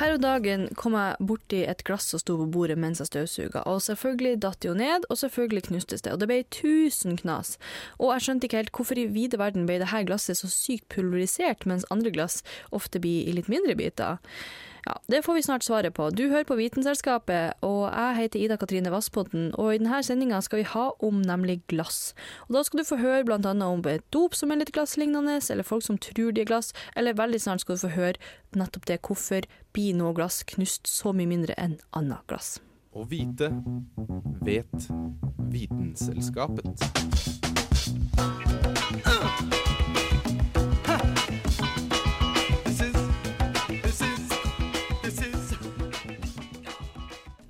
Her om dagen kom jeg borti et glass som sto på bordet mens jeg støvsuga, og selvfølgelig datt det jo ned, og selvfølgelig knustes det, og det ble tusen knas. Og jeg skjønte ikke helt hvorfor i vide verden ble dette glasset så sykt pulverisert, mens andre glass ofte blir i litt mindre biter. Ja, Det får vi snart svaret på. Du hører på Vitenselskapet, og jeg heter Ida Katrine Vassbotn, og i denne sendinga skal vi ha om nemlig glass. Og Da skal du få høre annet om dop som er litt glasslignende, eller folk som tror de er glass, eller veldig snart skal du få høre nettopp det hvorfor blir noe glass knust så mye mindre enn annet glass. Å vite vet Vitenselskapet.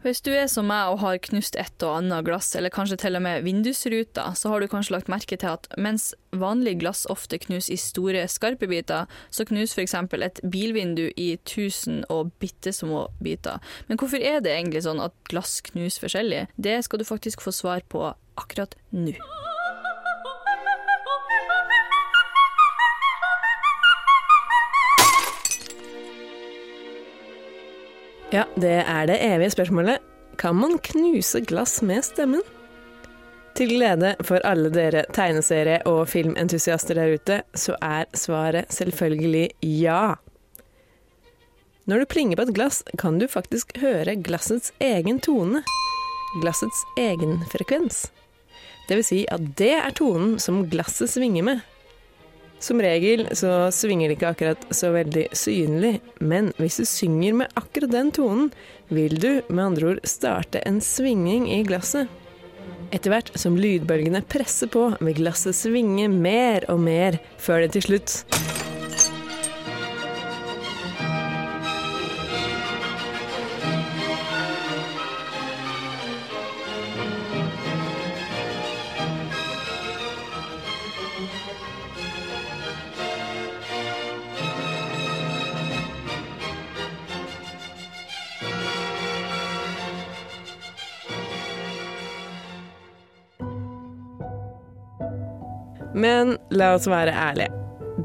Hvis du er som meg og har knust et og annet glass, eller kanskje til og med vindusruta, så har du kanskje lagt merke til at mens vanlig glass ofte knuser i store, skarpe biter, så knuser f.eks. et bilvindu i tusen og bitte små biter. Men hvorfor er det egentlig sånn at glass knuser forskjellig? Det skal du faktisk få svar på akkurat nå. Ja, det er det evige spørsmålet. Kan man knuse glass med stemmen? Til glede for alle dere tegneserie- og filmentusiaster der ute, så er svaret selvfølgelig ja. Når du plinger på et glass, kan du faktisk høre glassets egen tone. Glassets egen frekvens. Det vil si at det er tonen som glasset svinger med. Som regel så svinger det ikke akkurat så veldig synlig, men hvis du synger med akkurat den tonen, vil du med andre ord starte en svinging i glasset. Etter hvert som lydbølgene presser på, vil glasset svinge mer og mer, før det til slutt Men la oss være ærlige.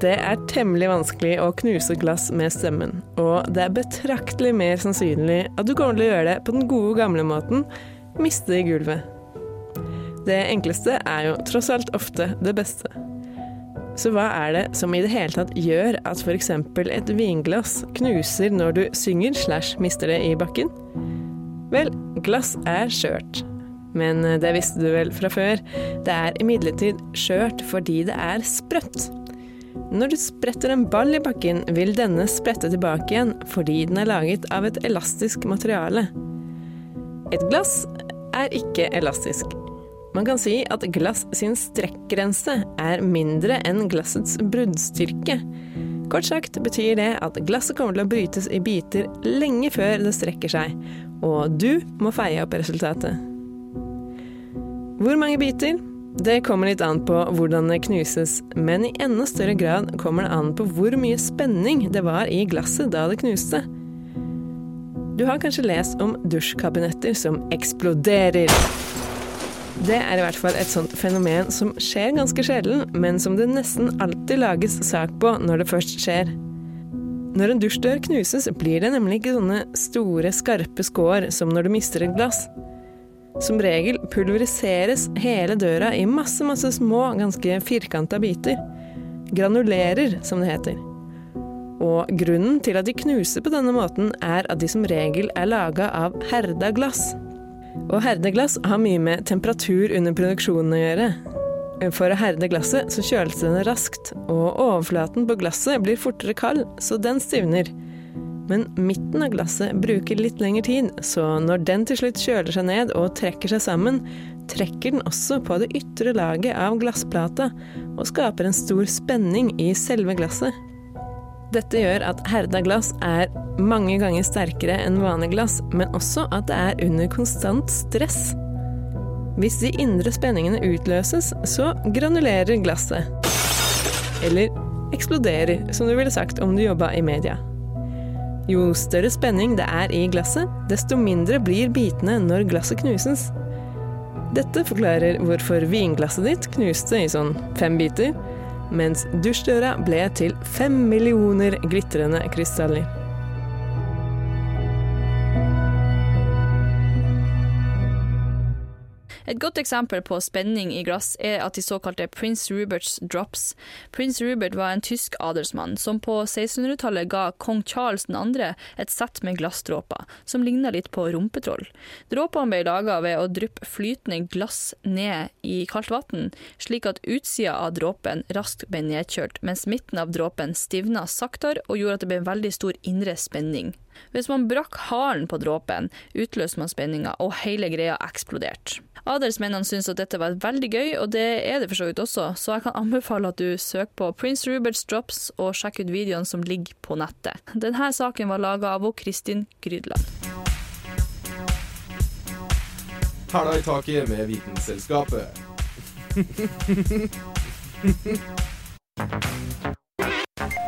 Det er temmelig vanskelig å knuse glass med stemmen, og det er betraktelig mer sannsynlig at du kommer til å gjøre det på den gode, gamle måten miste i gulvet. Det enkleste er jo tross alt ofte det beste. Så hva er det som i det hele tatt gjør at f.eks. et vinglass knuser når du synger slash mister det i bakken? Vel, glass er skjørt. Men det visste du vel fra før. Det er imidlertid skjørt fordi det er sprøtt. Når du spretter en ball i bakken, vil denne sprette tilbake igjen fordi den er laget av et elastisk materiale. Et glass er ikke elastisk. Man kan si at glass sin strekkgrense er mindre enn glassets bruddstyrke. Kort sagt betyr det at glasset kommer til å brytes i biter lenge før det strekker seg, og du må feie opp resultatet. Hvor mange biter? Det kommer litt an på hvordan det knuses, men i enda større grad kommer det an på hvor mye spenning det var i glasset da det knuste. Du har kanskje lest om dusjkabinetter som eksploderer. Det er i hvert fall et sånt fenomen som skjer ganske sjelden, men som det nesten alltid lages sak på når det først skjer. Når en dusjdør knuses, blir det nemlig ikke sånne store, skarpe skår som når du mister et glass. Som regel pulveriseres hele døra i masse, masse små, ganske firkanta biter. Granulerer, som det heter. Og grunnen til at de knuser på denne måten, er at de som regel er laga av herda glass. Og herdeglass har mye med temperatur under produksjonen å gjøre. For å herde glasset så kjøles den raskt, og overflaten på glasset blir fortere kald, så den stivner. Men midten av glasset bruker litt lengre tid, så når den til slutt kjøler seg ned og trekker seg sammen, trekker den også på det ytre laget av glassplata og skaper en stor spenning i selve glasset. Dette gjør at herda glass er mange ganger sterkere enn vanlig glass, men også at det er under konstant stress. Hvis de indre spenningene utløses, så granulerer glasset. Eller eksploderer, som du ville sagt om du jobba i media. Jo større spenning det er i glasset, desto mindre blir bitene når glasset knuses. Dette forklarer hvorfor vinglasset ditt knuste i sånn fem biter, mens dusjdøra ble til fem millioner glitrende krystaller. Et godt eksempel på spenning i glass er at de såkalte Prince Ruberts drops. Prins Rubert var en tysk adelsmann som på 1600-tallet ga kong Charles 2. et sett med glassdråper, som ligna litt på rumpetroll. Dråpene ble laga ved å dryppe flytende glass ned i kaldt vann, slik at utsida av dråpen raskt ble nedkjølt, mens midten av dråpen stivna saktere og gjorde at det ble veldig stor indre spenning. Hvis man brakk halen på dråpen, utløste man spenninga, og hele greia eksploderte. Adelsmennene syns at dette var veldig gøy, og det er det for så vidt også, så jeg kan anbefale at du søker på Prince Ruberts Drops og sjekker ut videoene som ligger på nettet. Denne saken var laga av Kristin Grydland. Hæla i taket med Vitenselskapet.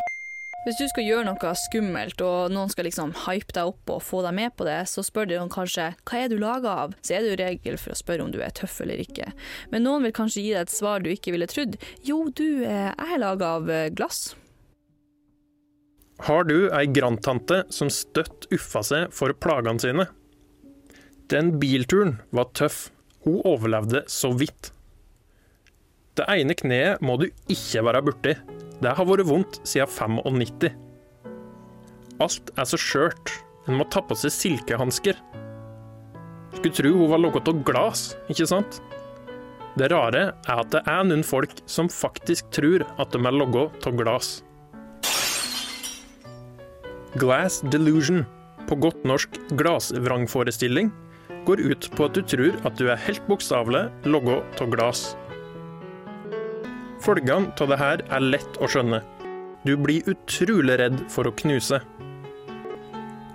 Hvis du skal gjøre noe skummelt, og noen skal liksom hype deg opp og få deg med på det, så spør de kanskje hva er du laga av? Så er det jo regel for å spørre om du er tøff eller ikke. Men noen vil kanskje gi deg et svar du ikke ville trodd. Jo, du, eh, jeg er laga av eh, glass. Har du ei grandtante som støtt uffa seg for plagene sine? Den bilturen var tøff, hun overlevde så vidt. Det ene kneet må du ikke være borti. Det har vært vondt siden 95. Alt er så skjørt, en må ta på seg silkehansker. Skulle tro hun var laget av glass, ikke sant? Det rare er at det er noen folk som faktisk tror at de er laget av glass. Glass delusion, på godt norsk glassvrangforestilling, går ut på at du tror at du er helt bokstavelig laget av glass. Følgene av det her er lett å skjønne. Du blir utrolig redd for å knuse.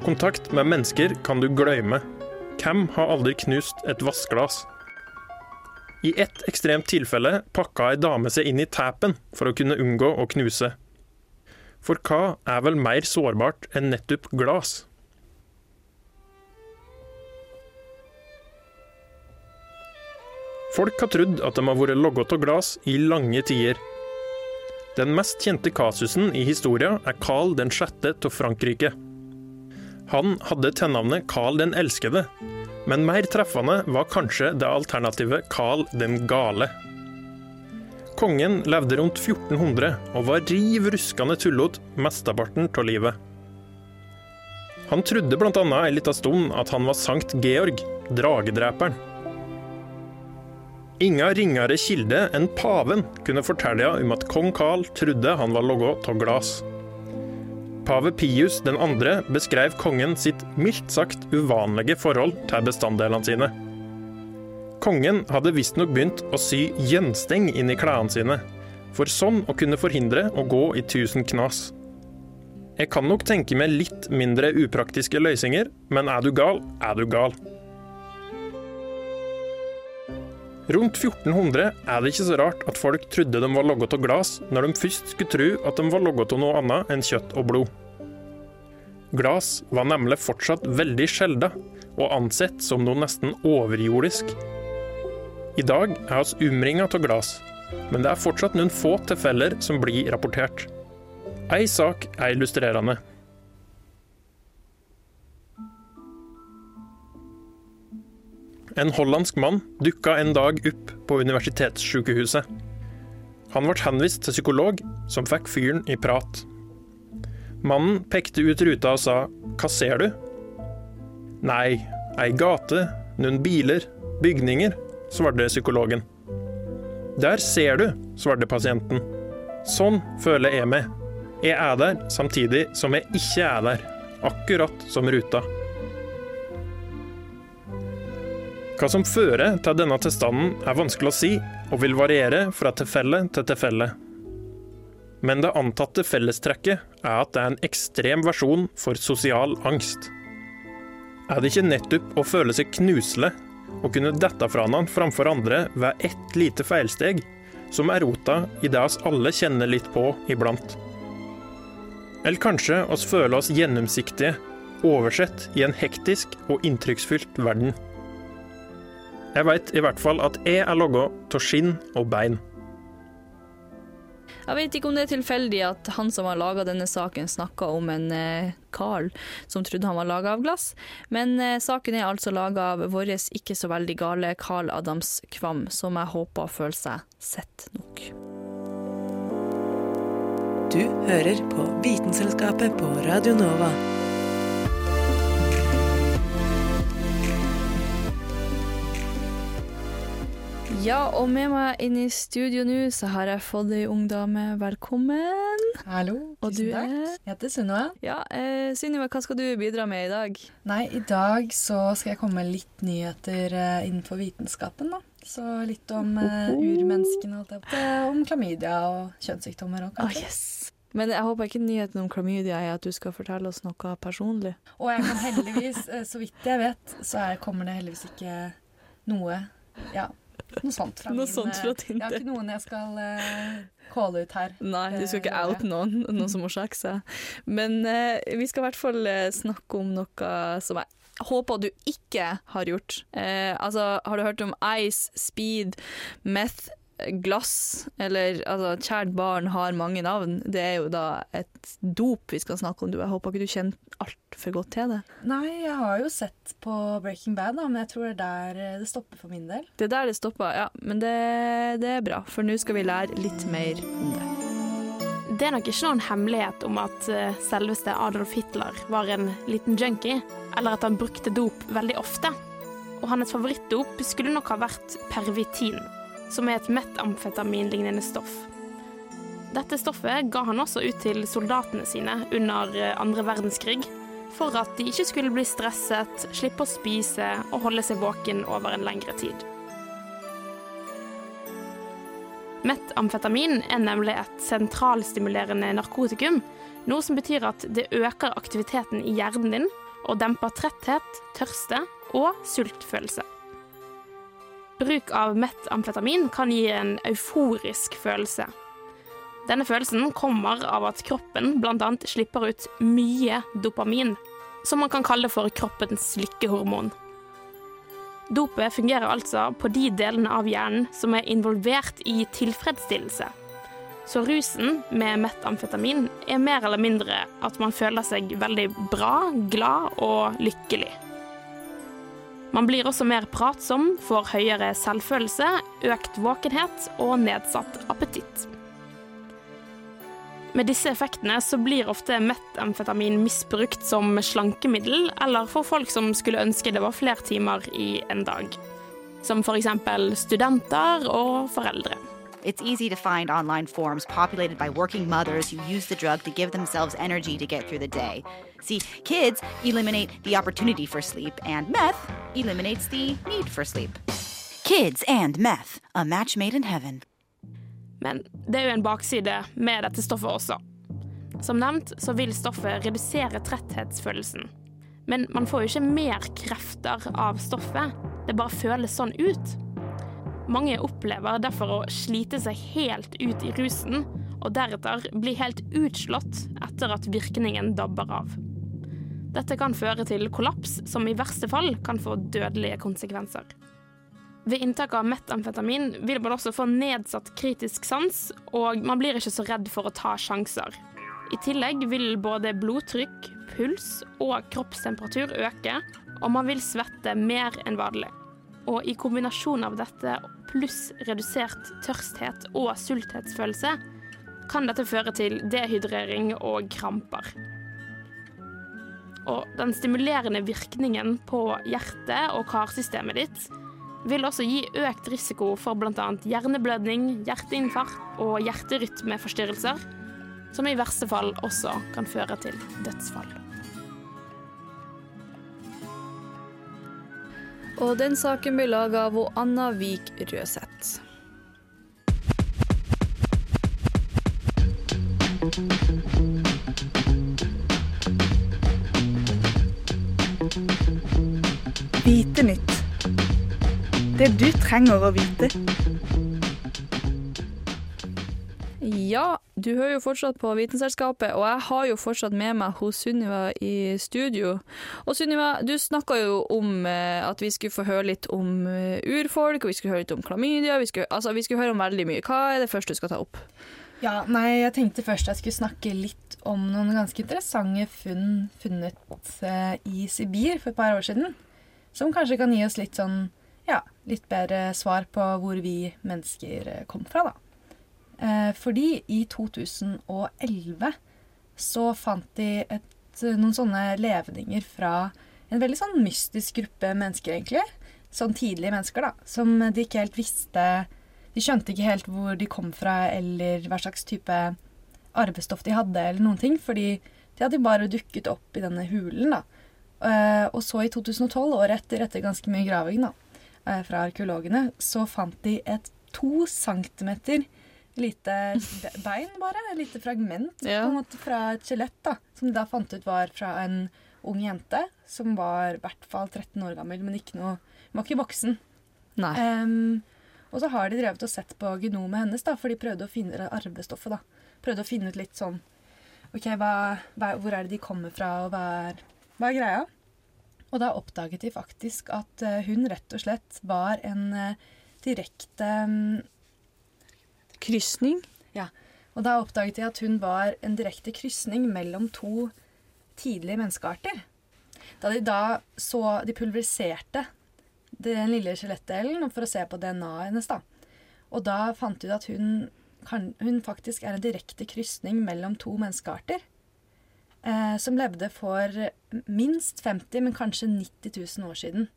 Kontakt med mennesker kan du glemme. Hvem har aldri knust et vannglass? I ett ekstremt tilfelle pakka ei dame seg inn i tæpen for å kunne unngå å knuse. For hva er vel mer sårbart enn nettopp glass? Folk har trodd at de har vært logget av glass i lange tider. Den mest kjente kasusen i historien er Carl den 6. av Frankrike. Han hadde tilnavnet Carl den elskede, men mer treffende var kanskje det alternative Carl den gale. Kongen levde rundt 1400 og var riv ruskende tullete mesteparten av livet. Han trodde bl.a. en liten stund at han var Sankt Georg, dragedreperen. Inga ringere kilde enn paven kunne fortelle om at kong Karl trodde han var laget av glass. Pave Pius 2. beskrev kongen sitt mildt sagt uvanlige forhold til bestanddelene sine. Kongen hadde visstnok begynt å sy gjensteng inn i klærne sine, for sånn å kunne forhindre å gå i tusen knas. Jeg kan nok tenke meg litt mindre upraktiske løsninger, men er du gal, er du gal. Rundt 1400 er det ikke så rart at folk trodde de var laget av glass, når de først skulle tro at de var laget av noe annet enn kjøtt og blod. Glass var nemlig fortsatt veldig sjelda, og ansett som noe nesten overjordisk. I dag er oss umringa av glass, men det er fortsatt noen få tilfeller som blir rapportert. Ei sak er illustrerende. En hollandsk mann dukka en dag opp på universitetssykehuset. Han ble henvist til psykolog, som fikk fyren i prat. Mannen pekte ut ruta og sa 'hva ser du'? Nei, ei gate, noen biler, bygninger, svarte psykologen. Der ser du, svarte pasienten. Sånn føler jeg meg. Jeg er der samtidig som jeg ikke er der. Akkurat som ruta. Hva som fører til denne tilstanden er vanskelig å si, og vil variere fra tilfelle til tilfelle. Men det antatte fellestrekket er at det er en ekstrem versjon for sosial angst. Er det ikke nettopp å føle seg knuselig og kunne dette fra hverandre framfor andre ved ett lite feilsteg, som er rota i det oss alle kjenner litt på iblant? Eller kanskje oss føler oss gjennomsiktige, oversett i en hektisk og inntrykksfylt verden. Jeg veit i hvert fall at jeg er laga av skinn og bein. Jeg vet ikke om det er tilfeldig at han som har laga denne saken, snakka om en eh, som trodde han var laga av glass, men eh, saken er altså laga av vår ikke så veldig gale Carl Adams Kvam, som jeg håper føler seg sett nok. Du hører på Vitenselskapet på Radio Nova. Ja, og med meg inn i studio nå, så har jeg fått ei ung dame. Velkommen. Hallo, Og du tusen takk. er? Jeg heter Sunniva. Ja, eh, Sunniva, hva skal du bidra med i dag? Nei, i dag så skal jeg komme med litt nyheter eh, innenfor vitenskapen, da. Så litt om eh, urmenneskene, holdt jeg på. Om klamydia og kjønnssykdommer òg, Ah, Oh, yes. Men jeg håper ikke nyheten om klamydia er at du skal fortelle oss noe personlig. Og jeg kan heldigvis, eh, så vidt jeg vet, så er, kommer det heldigvis ikke noe Ja, noe sånt fra Noe min sånt fra eh, Jeg har ikke noen jeg skal uh, calle ut her. Nei, du skal ikke out noen, noen som må sagt seg. Men uh, vi skal i hvert fall eh, snakke om noe som jeg håper du ikke har gjort. Uh, altså, har du hørt om ice, speed, meth, glass, eller altså, kjært barn har mange navn. Det er jo da et dop vi skal snakke om. Jeg håper ikke du kjenner altfor godt til det. Nei, jeg har jo sett på Breaking Bad, da, men jeg tror det er der eh, det stopper for min del. Det er der det stopper, ja. Men det, det er bra, for nå skal vi lære litt mer om det. Det er nok ikke noen hemmelighet om at eh, selveste Adolf Hitler var en liten junkie, eller at han brukte dop veldig ofte. Og hans favorittdop skulle nok ha vært pervitin, som er et metamfetaminlignende stoff. Dette stoffet ga han også ut til soldatene sine under eh, andre verdenskrig, for at de ikke skulle bli stresset, slippe å spise og holde seg våken over en lengre tid. Metamfetamin er nemlig et sentralstimulerende narkotikum, noe som betyr at det øker aktiviteten i hjernen din og demper tretthet, tørste og sultfølelse. Bruk av metamfetamin kan gi en euforisk følelse. Denne følelsen kommer av at kroppen bl.a. slipper ut mye dopamin, som man kan kalle for kroppens lykkehormon. Dopet fungerer altså på de delene av hjernen som er involvert i tilfredsstillelse. Så rusen med metamfetamin er mer eller mindre at man føler seg veldig bra, glad og lykkelig. Man blir også mer pratsom, får høyere selvfølelse, økt våkenhet og nedsatt appetitt. Med disse effektene så blir ofte metamfetamin misbrukt som slankemiddel, eller for folk som skulle ønske det var flere timer i en dag. Som f.eks. studenter og foreldre. It's easy to find online forums populated by working mothers who use the drug to give themselves energy to get through the day. See, kids eliminate the opportunity for sleep, and meth eliminates the need for sleep. Kids and meth, a match made in heaven. Men det er jo en bakside med dette stoffet også. Som nevnt så vil stoffet redusere tretthetsfølelsen. Men man får jo ikke mer krefter av stoffet, det bare føles sånn ut. Mange opplever derfor å slite seg helt ut i rusen, og deretter bli helt utslått etter at virkningen dabber av. Dette kan føre til kollaps, som i verste fall kan få dødelige konsekvenser. Ved inntak av metamfetamin vil man også få nedsatt kritisk sans, og man blir ikke så redd for å ta sjanser. I tillegg vil både blodtrykk, puls og kroppstemperatur øke, og man vil svette mer enn vanlig. Og i kombinasjon av dette pluss redusert tørsthet og sulthetsfølelse, kan dette føre til dehydrering og kramper. Og den stimulerende virkningen på hjertet og karsystemet ditt vil også gi økt risiko for bl.a. hjerneblødning, hjerteinfarkt og hjerterytmeforstyrrelser, som i verste fall også kan føre til dødsfall. Og den saken ble laga av Anna Vik Røseth. Vite Det du trenger å vite. Ja, du hører jo fortsatt på Vitenselskapet, og jeg har jo fortsatt med meg hos Sunniva i studio. Og Sunniva, du snakka jo om eh, at vi skulle få høre litt om eh, urfolk, og vi skulle høre litt om klamydia. Vi skulle, altså, vi skulle høre om veldig mye. Hva er det første du skal ta opp? Ja, nei, jeg tenkte først jeg skulle snakke litt om noen ganske interessante funn funnet eh, i Sibir for et par år siden. Som kanskje kan gi oss litt sånn, litt bedre svar på hvor vi mennesker eh, kom fra, da. Eh, fordi i 2011 så fant de et, noen sånne levninger fra en veldig sånn mystisk gruppe mennesker, egentlig. Sånn tidlige mennesker, da. Som de ikke helt visste De skjønte ikke helt hvor de kom fra, eller hva slags type arvestoff de hadde, eller noen ting. Fordi de hadde bare dukket opp i denne hulen, da. Eh, og så i 2012, året etter, etter ganske mye graving da, eh, fra arkeologene, så fant de et to centimeter lite bein, bare. Et lite fragment Ja. måte fra et skjelett, da. Som de da fant ut var fra en ung jente som var i hvert fall 13 år gammel, men ikke noe Hun var ikke voksen. Nei. Um, og så har de drevet og sett på genomet hennes, da, for de prøvde å finne arvestoffet. da. Prøvde å finne ut litt sånn OK, hva, hva, hvor er det de kommer fra, og hva er, hva er greia? Og da oppdaget de faktisk at eh, hun rett og slett var en eh, direkte mm, Krysning? Ja. Og da oppdaget de at hun var en direkte krysning mellom to tidlige menneskearter. Da de da så De pulveriserte den lille skjelettdelen for å se på DNA-et hennes, da. Og da fant de ut at hun, kan, hun faktisk er en direkte krysning mellom to menneskearter. Eh, som levde for minst 50, men kanskje 90 000 år siden.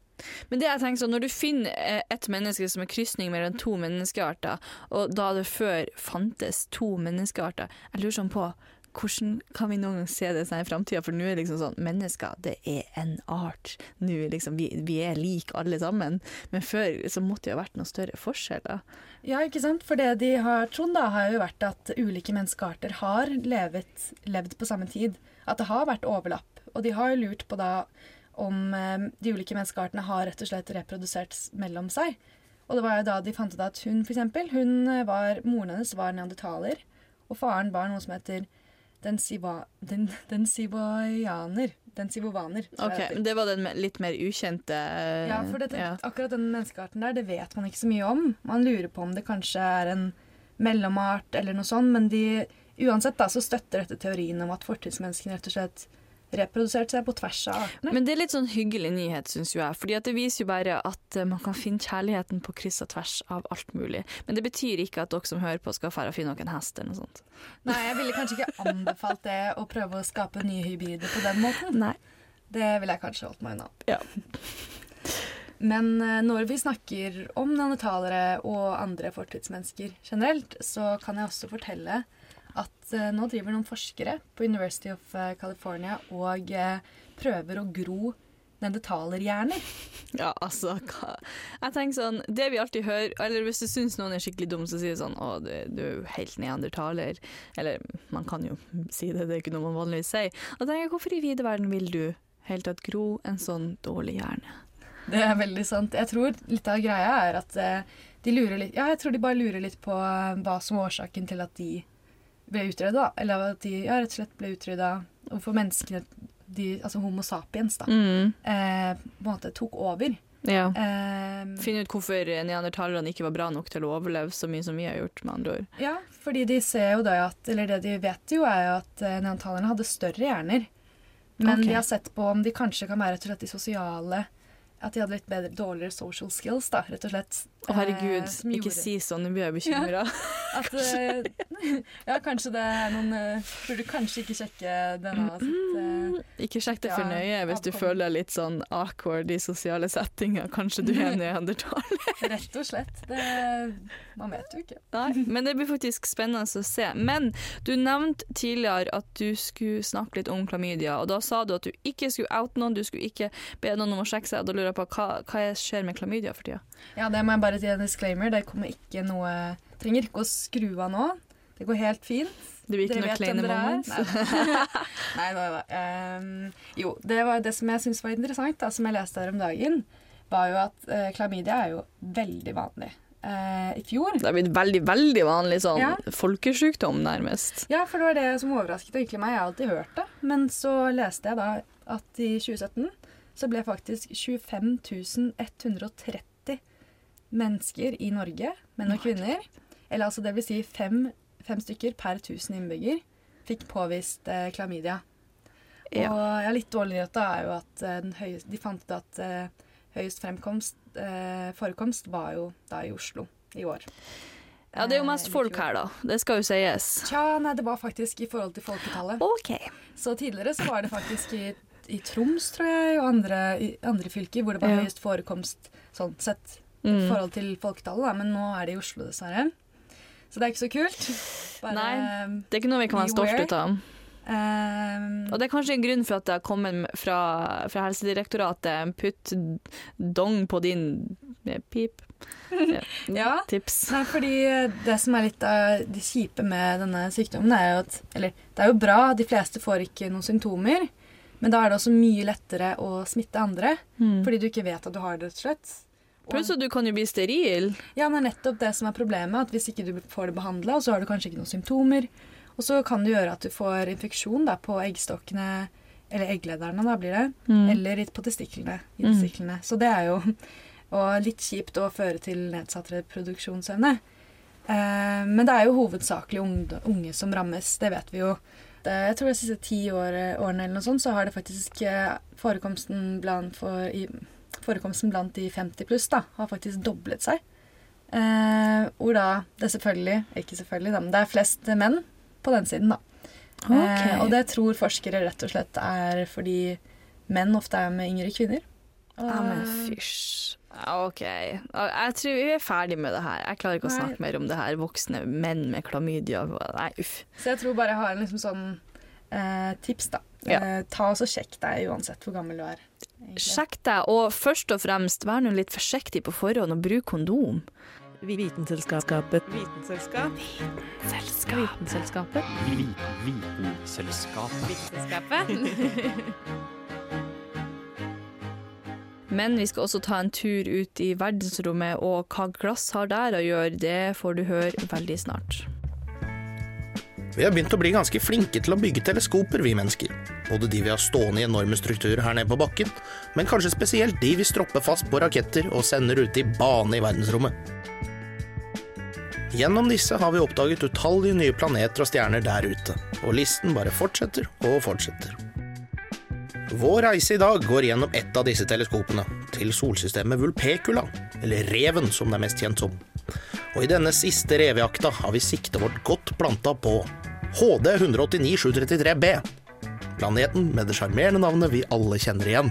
Men det jeg tenker sånn, når du finner eh, et menneske som er krysning mellom to menneskearter, og da det før fantes to menneskearter, jeg lurer sånn på hvordan kan vi noen gang se det sånn i framtida? For nå er det liksom sånn Mennesker, det er en art. Nå er liksom, vi, vi er like alle sammen. Men før så måtte det jo ha vært noen større forskjeller. Ja, ikke sant? For det de har trodd, da, har jo vært at ulike menneskearter har levet, levd på samme tid. At det har vært overlapp. Og de har jo lurt på da om eh, de ulike menneskeartene har rett og slett reprodusert mellom seg. Og det var jo da de fant ut at hun for eksempel, hun eh, var, moren hennes var neandertaler, og faren var noe som heter den, siva, den, den sivoianer. Den sivovaner. Ok, men Det var den litt mer ukjente uh, Ja, for dette, ja. akkurat den menneskearten der, det vet man ikke så mye om. Man lurer på om det kanskje er en mellomart eller noe sånt, men de, uansett da, så støtter dette teorien om at fortidsmenneskene rett og slett reproduserte seg på tvers av artene. Men det er litt sånn hyggelig nyhet, syns jeg. Fordi det viser jo bare at eh, man kan finne kjærligheten på kryss og tvers av alt mulig. Men det betyr ikke at dere som hører på, skal dra og finne noen hest eller noe sånt. Nei, jeg ville kanskje ikke anbefalt det å prøve å skape nye hybrider på den måten. Nei. Det ville jeg kanskje holdt meg unna. Ja. Men eh, når vi snakker om neandertalere og andre fortidsmennesker generelt, så kan jeg også fortelle at eh, nå driver noen forskere på University of eh, California og eh, prøver å gro neandertalerhjerner. Ja, altså hva? Jeg tenker sånn, Det vi alltid hører Eller hvis du syns noen er skikkelig dum, så sier du sånn Å, du, du er jo helt neandertaler. Eller man kan jo si det, det er ikke noe man vanligvis sier. Og da tenker jeg, hvorfor i vide verden vil du helt tatt gro en sånn dårlig hjerne? Det er veldig sant. Jeg tror litt av greia er at de lurer litt Ja, jeg tror de bare lurer litt på hva som er årsaken til at de ble utrydda. Eller at de ja, rett og slett ble utrydda. for menneskene, de, altså Homo sapiens, da, Mm. eh, på en måte tok over. Ja. Eh, Finne ut hvorfor neandertalerne ikke var bra nok til å overleve så mye som vi har gjort, med andre ord. ja, fordi de ser jo da at Eller det de vet jo, er jo at eh, neandertalerne hadde større hjerner. Men okay. de har sett på om de kanskje kan være rett og slett de sosiale At de hadde litt bedre, dårligere social skills, da, rett og slett. Å herregud, eh, ikke si sånn, nå blir jeg bekymra. Ja, eh, Ja, kanskje det er noen uh, Burde kanskje ikke sjekke denne sitt uh, Ikke sjekk det for nøye hvis du føler deg litt sånn awkward i sosiale settinger. Kanskje du er neandertaler. Rett og slett. Det, man vet jo ikke. Nei, men det blir faktisk spennende å se. Men du nevnte tidligere at du skulle snakke litt om klamydia, og da sa du at du ikke skulle oute noen, du skulle ikke be noen om å sjekke seg, og da lurer jeg på hva, hva skjer med klamydia for tida? Ja, det må jeg bare si en disclaimer. Det kommer ikke noe Trenger ikke å skru av nå. Det går helt fint. Det blir ikke noe kleine moments. Nei, nei, nei. Um, jo, det var det som jeg syns var interessant, da, som jeg leste her om dagen, var jo at uh, klamydia er jo veldig vanlig. Uh, I fjor Det er blitt veldig, veldig vanlig sånn Ja. folkesykdom, nærmest. Ja, for det var det som overrasket egentlig meg. Jeg har alltid hørt det. Men så leste jeg da at i 2017 så ble faktisk 25 130 mennesker i Norge, menn og kvinner, eller altså det vil si fem, fem stykker per 1000 innbygger, fikk påvist eh, klamydia. Ja. Og ja, litt dårlig nyhet er jo at eh, den høyest, de fant ut at eh, høyest fremkomst, eh, forekomst var jo da i Oslo i år. Ja, det er jo mest Eh, folk her, da. Det skal jo sies. Tja, nei, det var faktisk i forhold til folketallet. OK. Så tidligere så var det faktisk i, i Troms, tror jeg, og andre, andre fylker hvor det var Ja. høyest forekomst sånn sett i Mm. forhold til folketallet, da. Men nå er det i Oslo, dessverre. Så det er ikke så kult. Bare, Nei. Det er ikke noe vi kan være stolte av. Um, Og det er kanskje en grunn for at det har kommet fra, fra Helsedirektoratet putt dong på din pip. Ja. Ja. Tips. Nei, fordi det som er litt av det kjipe med denne sykdommen, er jo at Eller det er jo bra, de fleste får ikke noen symptomer. Men da er det også mye lettere å smitte andre, Mm. fordi du ikke vet at du har det, rett og slett. Pluss at du kan jo bli steril. Ja, det er nettopp det som er problemet. At hvis ikke du får det behandla, så har du kanskje ikke noen symptomer. Og så kan det gjøre at du får infeksjon da, på eggstokkene, eller egglederne, da blir det. Mm. Eller på testiklene. I Mm. Så det er jo litt kjipt å føre til nedsatt reproduksjonsevne. Eh, men det er jo hovedsakelig unge, unge som rammes, det vet vi jo. Det, jeg tror de siste ti år, årene eller noe sånt, så har det faktisk eh, forekomsten blant, for, i, forekomsten blant de 50 pluss da, har faktisk doblet seg. Eh, hvor da det er selvfølgelig, ikke selvfølgelig, da, men det er flest menn på den siden, da. Eh, og det tror forskere rett og slett er fordi menn ofte er med yngre kvinner. Og- Ja, men fysj. Ja, OK. Jeg tror vi er ferdig med det her. Jeg klarer ikke å Nei. snakke mer om det her. Voksne menn med klamydia. Nei, uff. Så jeg tror bare jeg har en liksom sånn eh, tips, da. Ja. Eh, ta og sjekk deg uansett hvor gammel du er. Sjekk deg, og først og fremst vær nå litt forsiktig på forhånd og bruk kondom. Vitenselskapet. Vitenselskap. Vitenselskapet. Vitenselskapet. Men vi skal også ta en tur ut i verdensrommet, og hva glass har der å gjøre, det får du høre veldig snart. Vi har begynt å bli ganske flinke til å bygge teleskoper, vi mennesker. Både de vi har stående i enorme strukturer her nede på bakken, men kanskje spesielt de vi stropper fast på raketter og sender ut i bane i verdensrommet. Gjennom disse har vi oppdaget utallige nye planeter og stjerner der ute, og listen bare fortsetter og fortsetter. Vår reise i dag går gjennom ett av disse teleskopene, til solsystemet Vulpecula, eller Reven som det er mest kjent som. Og i denne siste revejakta har vi siktet vårt godt planta på HD 189 733b. Planeten med det sjarmerende navnet vi alle kjenner igjen.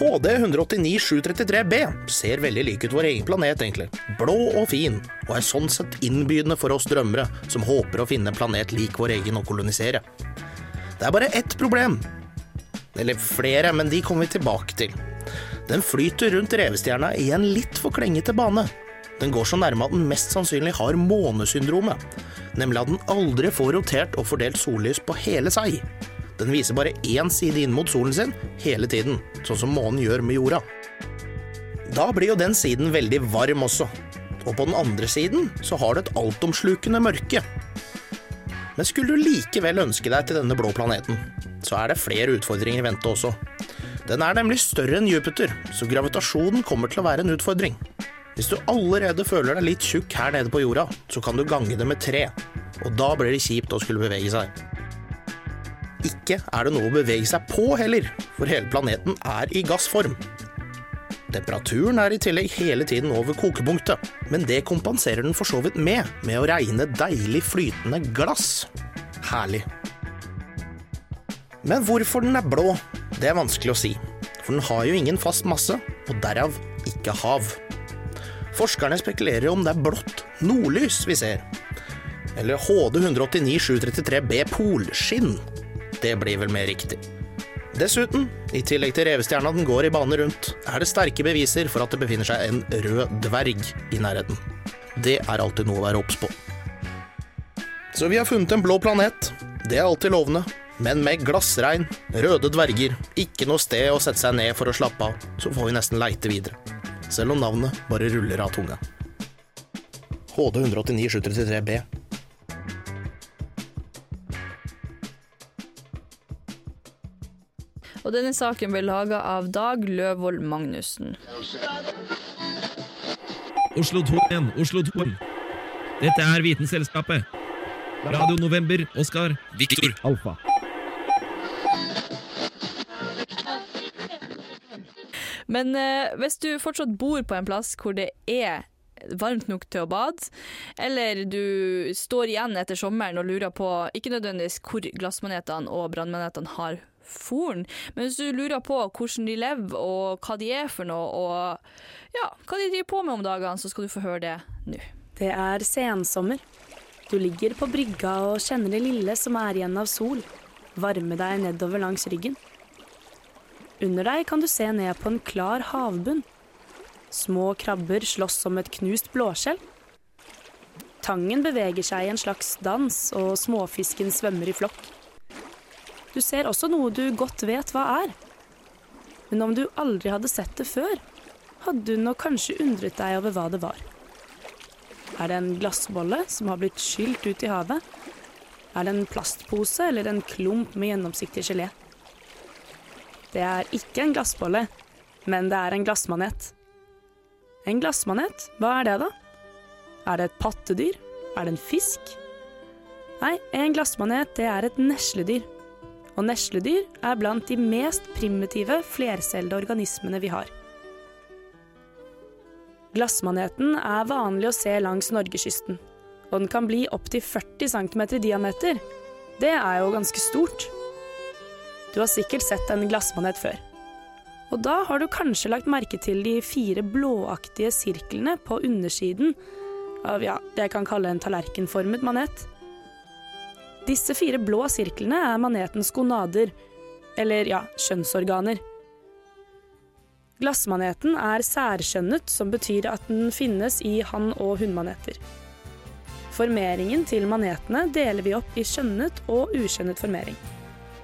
HD 189 733b ser veldig lik ut vår egen planet, egentlig. Blå og fin, og er sånn sett innbydende for oss drømmere som håper å finne en planet lik vår egen å kolonisere. Det er bare ett problem. Eller flere, men de kommer vi tilbake til. Den flyter rundt revestjerna i en litt for klengete bane. Den går så nærme at den mest sannsynlig har månesyndromet, nemlig at den aldri får rotert og fordelt sollys på hele seg. Den viser bare én side inn mot solen sin hele tiden, sånn som månen gjør med jorda. Da blir jo den siden veldig varm også, og på den andre siden så har du et altomslukende mørke. Men skulle du likevel ønske deg til denne blå planeten, så er det flere utfordringer i vente også. Den er nemlig større enn Jupiter, så gravitasjonen kommer til å være en utfordring. Hvis du allerede føler deg litt tjukk her nede på jorda, så kan du gange det med tre, og da blir det kjipt å skulle bevege seg. Ikke er det noe å bevege seg på heller, for hele planeten er i gassform. Temperaturen er i tillegg hele tiden over kokepunktet, men det kompenserer den for så vidt med, med å regne deilig flytende glass. Herlig. Men hvorfor den er blå, det er vanskelig å si, for den har jo ingen fast masse, og derav ikke hav. Forskerne spekulerer om det er blått nordlys vi ser, eller HD 189 733b polskinn. Det blir vel mer riktig. Dessuten, i tillegg til revestjerna den går i bane rundt, er det sterke beviser for at det befinner seg en rød dverg i nærheten. Det er alltid noe å være obs på. Så vi har funnet en blå planet. Det er alltid lovende. Men med glassregn, røde dverger, ikke noe sted å sette seg ned for å slappe av, så får vi nesten leite videre. Selv om navnet bare ruller av tunga. HD 189 733 B. Og denne saken ble laga av Dag Løvold Magnussen. Oslo 2-1, Oslo 2. Dette er Vitenselskapet. Radio November, Oskar, Viktor, Alfa. Men eh, hvis du fortsatt bor på en plass hvor det er varmt nok til å bade, eller du står igjen etter sommeren og lurer på ikke nødvendigvis hvor glassmanetene og brannmanetene har foren, men hvis du lurer på hvordan de lever og hva de er for noe, og ja, hva de driver på med om dagene, så skal du få høre det nå. Det er sensommer. Du ligger på brygga og kjenner det lille som er igjen av sol, varme deg nedover langs ryggen. Under deg kan du se ned på en klar havbunn. Små krabber slåss om et knust blåskjell. Tangen beveger seg i en slags dans, og småfisken svømmer i flokk. Du ser også noe du godt vet hva er. Men om du aldri hadde sett det før, hadde du nok kanskje undret deg over hva det var. Er det en glassbolle som har blitt skylt ut i havet? Er det en plastpose eller en klump med gjennomsiktig gelé? Det er ikke en glassbolle, men det er en glassmanet. En glassmanet, hva er det da? Er det et pattedyr? Er det en fisk? Nei, en glassmanet det er et nesledyr. Og nesledyr er blant de mest primitive flercellede organismene vi har. Glassmaneten er vanlig å se langs norgeskysten, og den kan bli opptil 40 cm i diameter. Det er jo ganske stort. Du har sikkert sett en glassmanet før. Og da har du kanskje lagt merke til de fire blåaktige sirklene på undersiden av ja, det jeg kan kalle en tallerkenformet manet. Disse fire blå sirklene er manetens gonader, eller ja, kjønnsorganer. Glassmaneten er særkjønnet, som betyr at den finnes i hann- og hunnmaneter. Formeringen til manetene deler vi opp i skjønnet og ukjønnet formering.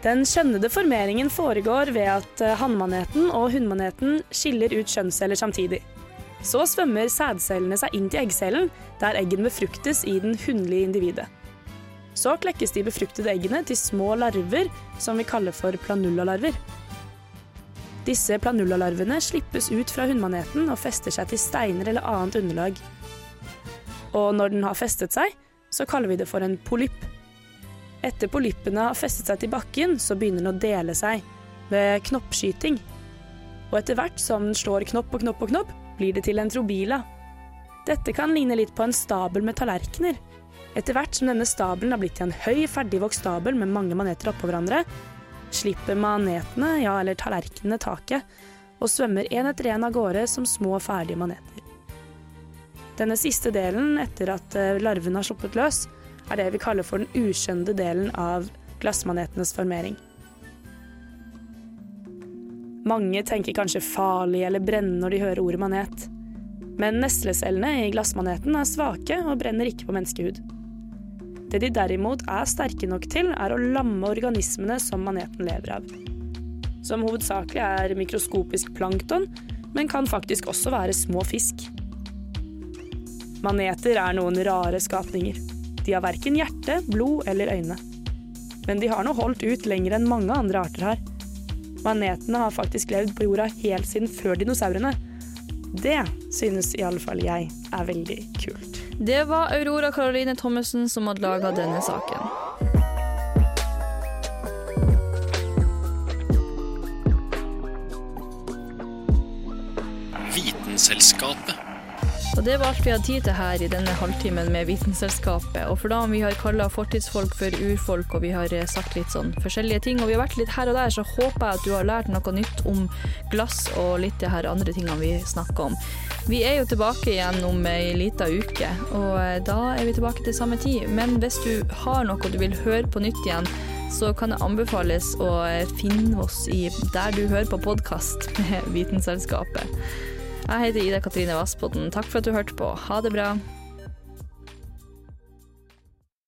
Den kjønnede formeringen foregår ved at eh, hannmaneten og hunnmaneten skiller ut kjønnsceller samtidig. Så svømmer sædcellene seg inn til eggcellen, der eggen befruktes i den hunnlige individet. Så klekkes de befruktede eggene til små larver, som vi kaller for planullalarver. Disse planullalarvene slippes ut fra hunnmaneten og fester seg til steiner eller annet underlag. Og når den har festet seg, så kaller vi det for en polypp. Etter polyppene har festet seg til bakken, så begynner den å dele seg ved knoppskyting. Og etter hvert som den slår knopp og knopp og knopp, blir det til en trobila. Dette kan ligne litt på en stabel med tallerkener. Etter hvert som denne stabelen har blitt til en høy, ferdigvokst stabel med mange maneter oppå hverandre, slipper manetene, ja, eller tallerkenene, taket, og svømmer én etter én av gårde som små, ferdige maneter. Denne siste delen, etter at eh, larven har sluppet løs, er det vi kaller for den uskjønne delen av glassmanetenes formering. Mange tenker kanskje farlig eller brennende når de hører ordet manet. Men neslecellene i glassmaneten er svake og brenner ikke på menneskehud. Det de derimot er sterke nok til, er å lamme organismene som maneten lever av. Som hovedsakelig er mikroskopisk plankton, men kan faktisk også være små fisk. Maneter er noen rare skapninger. De har verken hjerte, blod eller øyne. Men de har nå holdt ut lenger enn mange andre arter har. Manetene har faktisk levd på jorda helt siden før dinosaurene. Det synes i alle fall jeg er veldig kult. Det var Aurora Caroline Thommessen som hadde laga denne saken. Vitenselskapet. Og det var alt vi hadde tid til her i denne halvtimen med Vitenselskapet. Og for da om vi har kalla fortidsfolk for urfolk, og vi har eh, sagt litt sånn forskjellige ting, og vi har vært litt her og der, så håper jeg at du har lært noe nytt om glass og litt de her andre tingene vi snakker om. Vi er jo tilbake igjen om ei lita uke, og eh, da er vi tilbake til samme tid. Men hvis du har noe du vil høre på nytt igjen, så kan det anbefales å eh, finne oss i der du hører på podkast med Vitenselskapet. Jeg heter Ida Katrine Vassbotn. Takk for at du hørte på. Ha det bra.